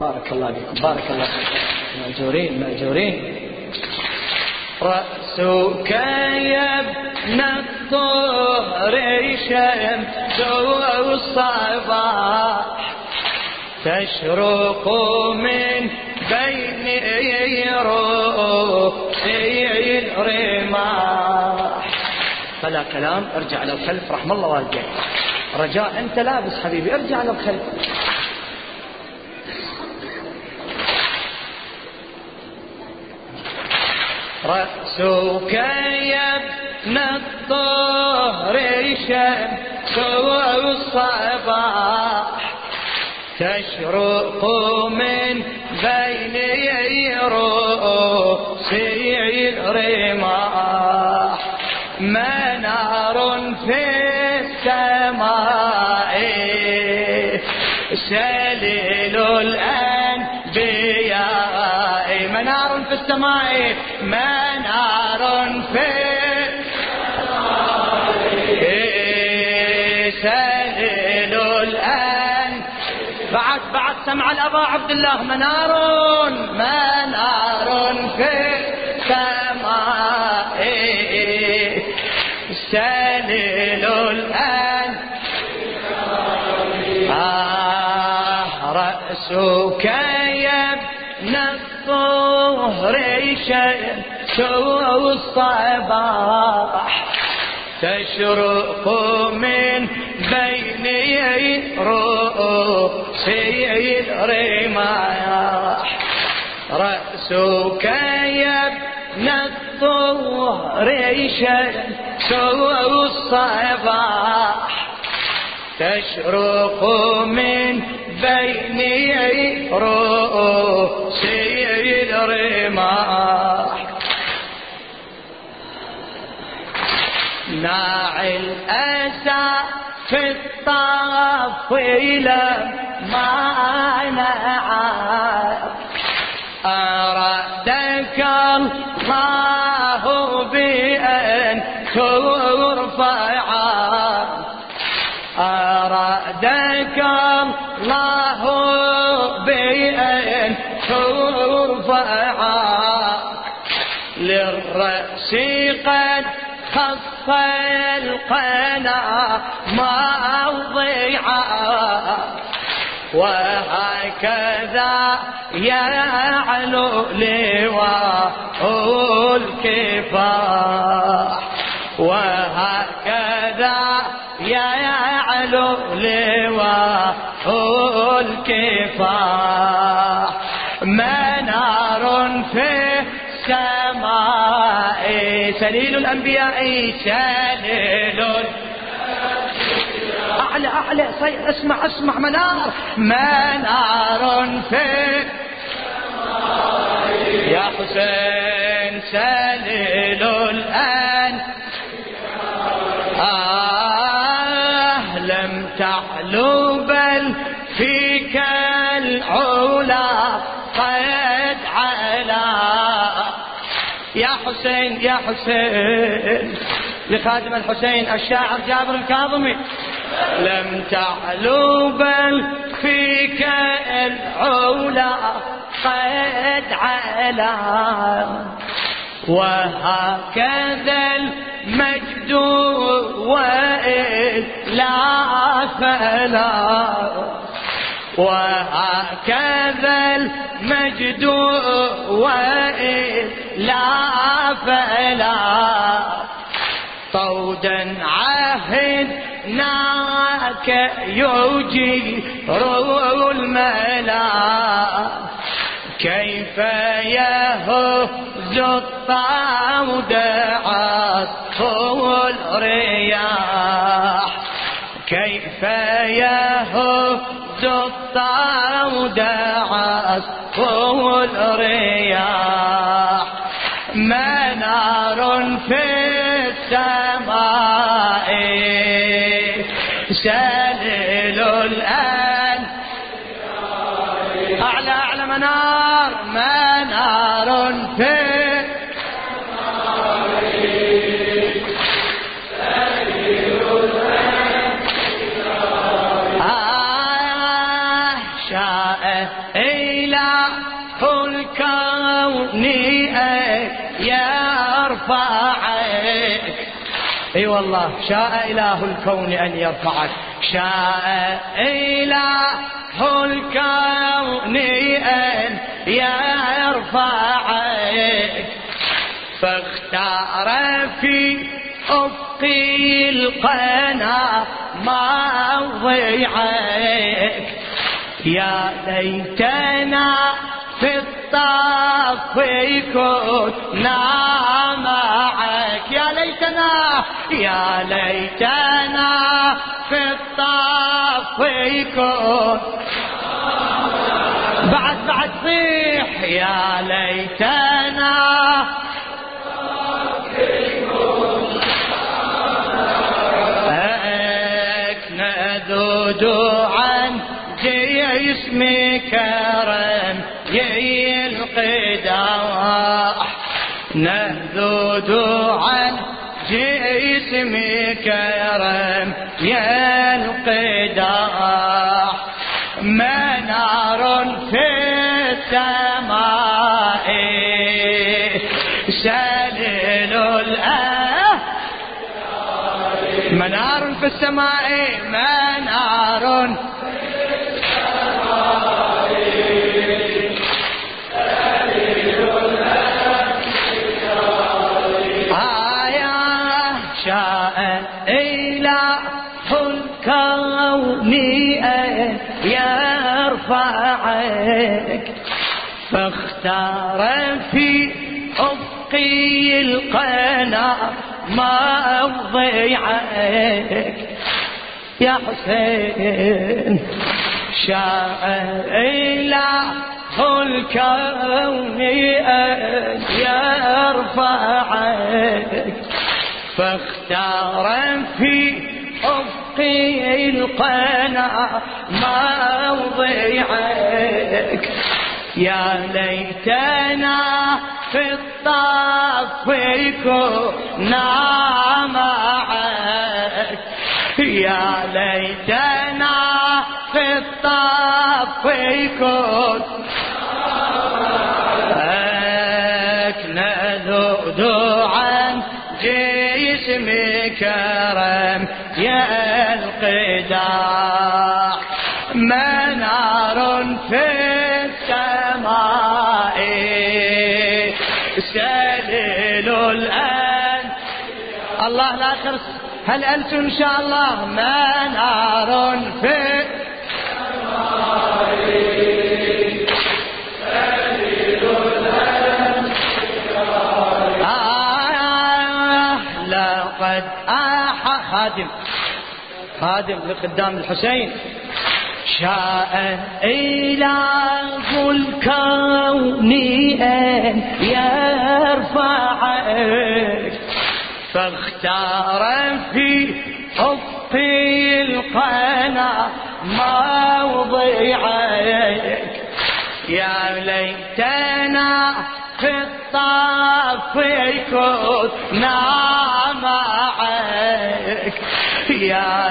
بارك الله بكم بارك الله فيكم. مأجورين مأجورين. رأسك يا ابن الطهر شمس الصباح تشرق من بين رؤوسي الرماح. فلا كلام ارجع للخلف رحم الله والديك. رجاء أنت لابس حبيبي ارجع للخلف رأسك يا ابن الطهر شمس الصباح. تشرق من بين رؤوسي الرماح. منار في السماء سليل الأنبياء السماء منار في سليل الأن. بعد بعد سمع الأبا عبد الله منار منار في السماء. سليل الآن. آه رأسك يا ابن الطهر شمس الصباح تشرق من بين رؤوسي الرماح رأسك يا ابن الطهر شمس الصباح تشرق من بين رؤوسي ناعي الأسى في الطفيل ما نعى. أرادك الله بأن ترفع. أرادك الله بأن ترفع. للرأس قد خف القنا موضعا وهكذا يعلو لواء الكفاح. وهكذا يعلو لواء الكفاح. منار في السماء سليل الأنبياء سليل أعلى أعلى اسمع اسمع منار. منار في يا حسين سليل الآن. آه لم تعلو بل فيك العلا. قد علا يا حسين يا حسين. لخادم الحسين الشاعر جابر الكاظمي. لم تعلو بل فيك العلا قد علا. وهكذا المجد وإلا فلا وهكذا المجد وإلا فلا طودا عهدناك يجير الملا. كيف يهز الطعود عصف الرياح؟ كيف يهز الطعود عصف الرياح. منار في السماء. سليل الآن. أعلى أعلى منار. منار في الكون يرفعك أي والله شاء إله الكون أن يرفعك. شاء إله الكون أن يرفعك. فاختار في افقي القنا ما ضيعك يا ليتنا في الطف كنا معك يا ليتنا يا ليتنا في الطف بعد بعد صيح يا ليتنا نذود عن جسم كرم القداح نذود عن جسم كرم القداح منار في السماء سليل الأه منار في السماء. يرفعك فاختار في أفقي القنا ما ضيعك يا حسين شاء إله الكون أن يرفعك. فاختار في أفقي القنا موضعك يا ليتنا في الطف كنا معك. يا ليتنا في الطف كنا نذود عن جسم كرم يا القداح. منار في السماء. سليل الآن. الله لا ترس. هل أنتم إن شاء الله؟ منار في لقد خادم خادم لقدام الحسين. شاء إله الكون أن يرفعك فاختار في حفي القنا موضعك يا ليتنا في الطف كنا معك يا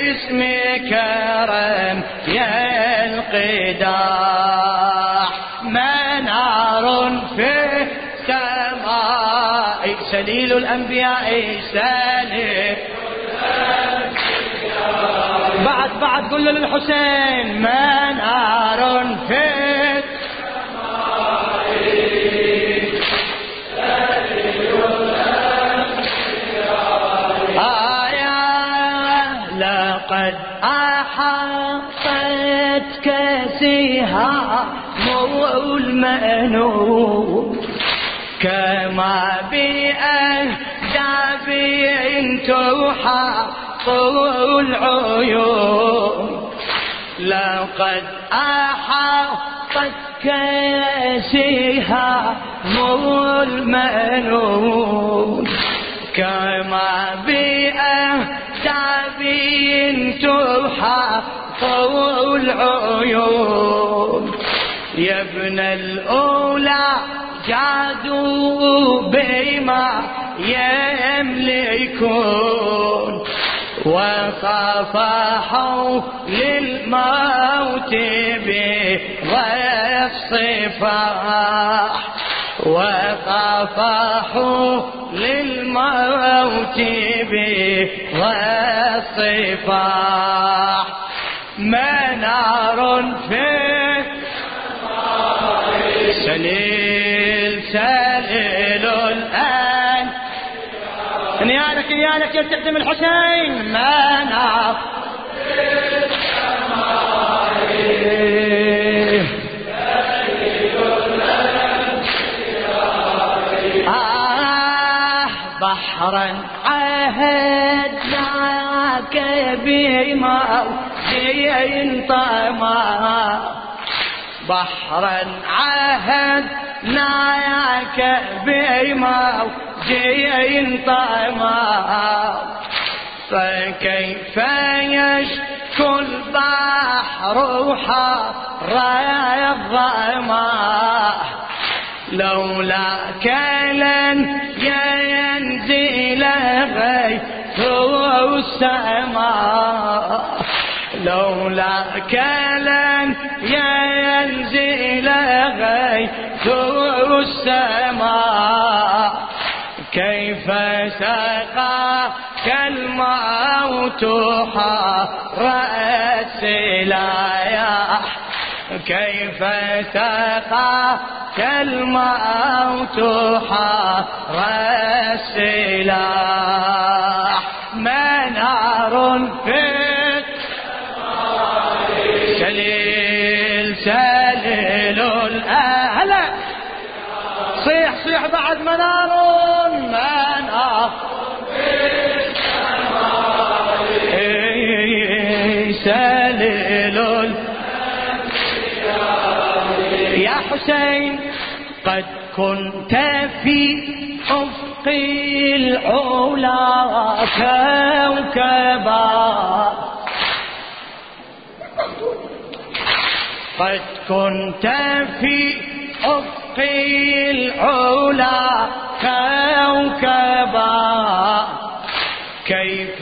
جسم كرم يا القداح منار في السماء. سليل الأنبياء سليل قل للحسين منار في لقد أحاطتك سهام المأنون. كما بأهداب تحاط العيون لقد أحاطتك سهام المأنون كما بأهداب تحاط العيون يا ابن الأولى جادوا بما يملكون وصفحوا للموت بغير الصفاح وصفحوا للموت بغير الصفاح منار في سليل نيالك نيالك يا تقدم الحسين. منار آه بحرا عهدناك بموجين طمع بحرا عهدناك بموجين طمع فكيف يشكو البحر حر الظما لولاك لن ينزل غيث السماء لولاك لن ينزل غيث السماء كيف سقاك الموت حر السلايا كيف سقاك الموت حر السلاح منار في سليل سليل الأهل. صيح صيح بعد منار. سليل. يا حسين قد كنت في أفق العلا كوكبا. قد كنت في أفق العلا كوكبا. كيف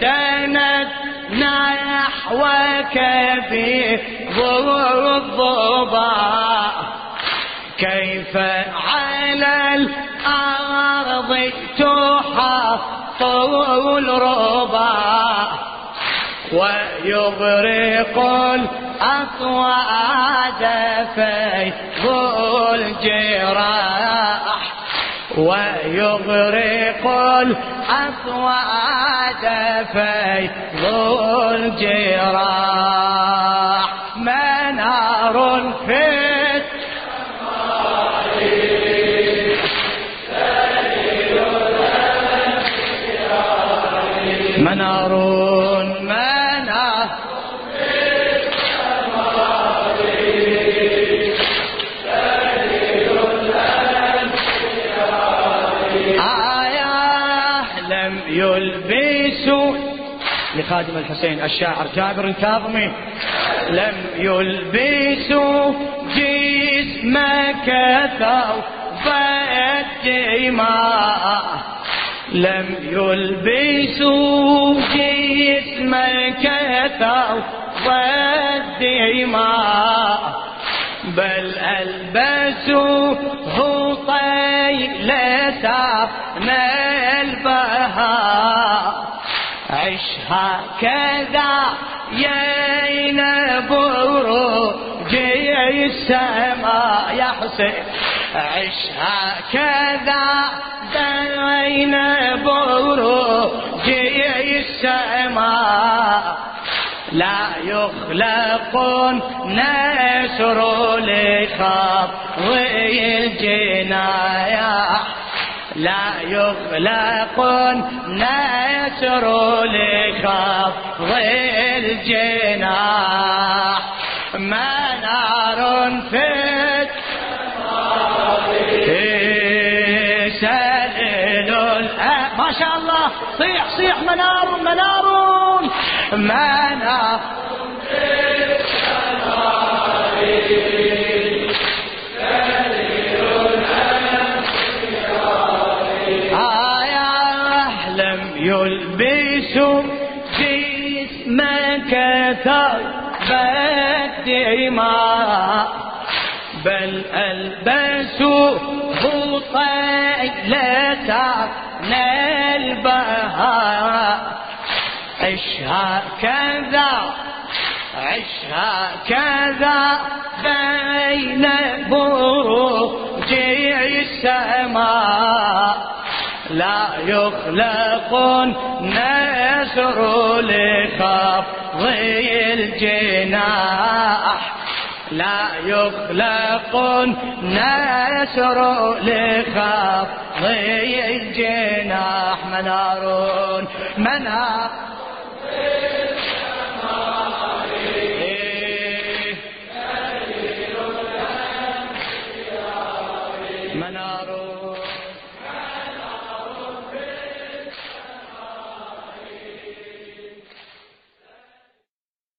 دنت نحوك في الضبا كيف على الأرض تحط الربا ويغرق الأصوات فيض الجراح ويغرق الأصوات فيض الجراح لخادم الحسين الشاعر جابر الكاظمي. لم يلبسوا جسمك ثوب الدماء لم يلبسوا جسمك ثوب الدماء بل ألبسوه طيلة من البهاء. عش هكذا يا نبور جي السماء يا حسين. عش هكذا بين بروجي السماء لا يخلق نسر لخطوي الجناية لا يخلق نسر لخطوي الجناح منار في الأ- ما شاء الله. صيح صيح منار منار. منار. ثوب الدماء بل ألبسه طيلة البهاء. عشها كذا عشها كذا بين بروج السماء. لا يخلق النسر لخفض الجناح. لا يخلق النسر لخفض الجناح. منار منار.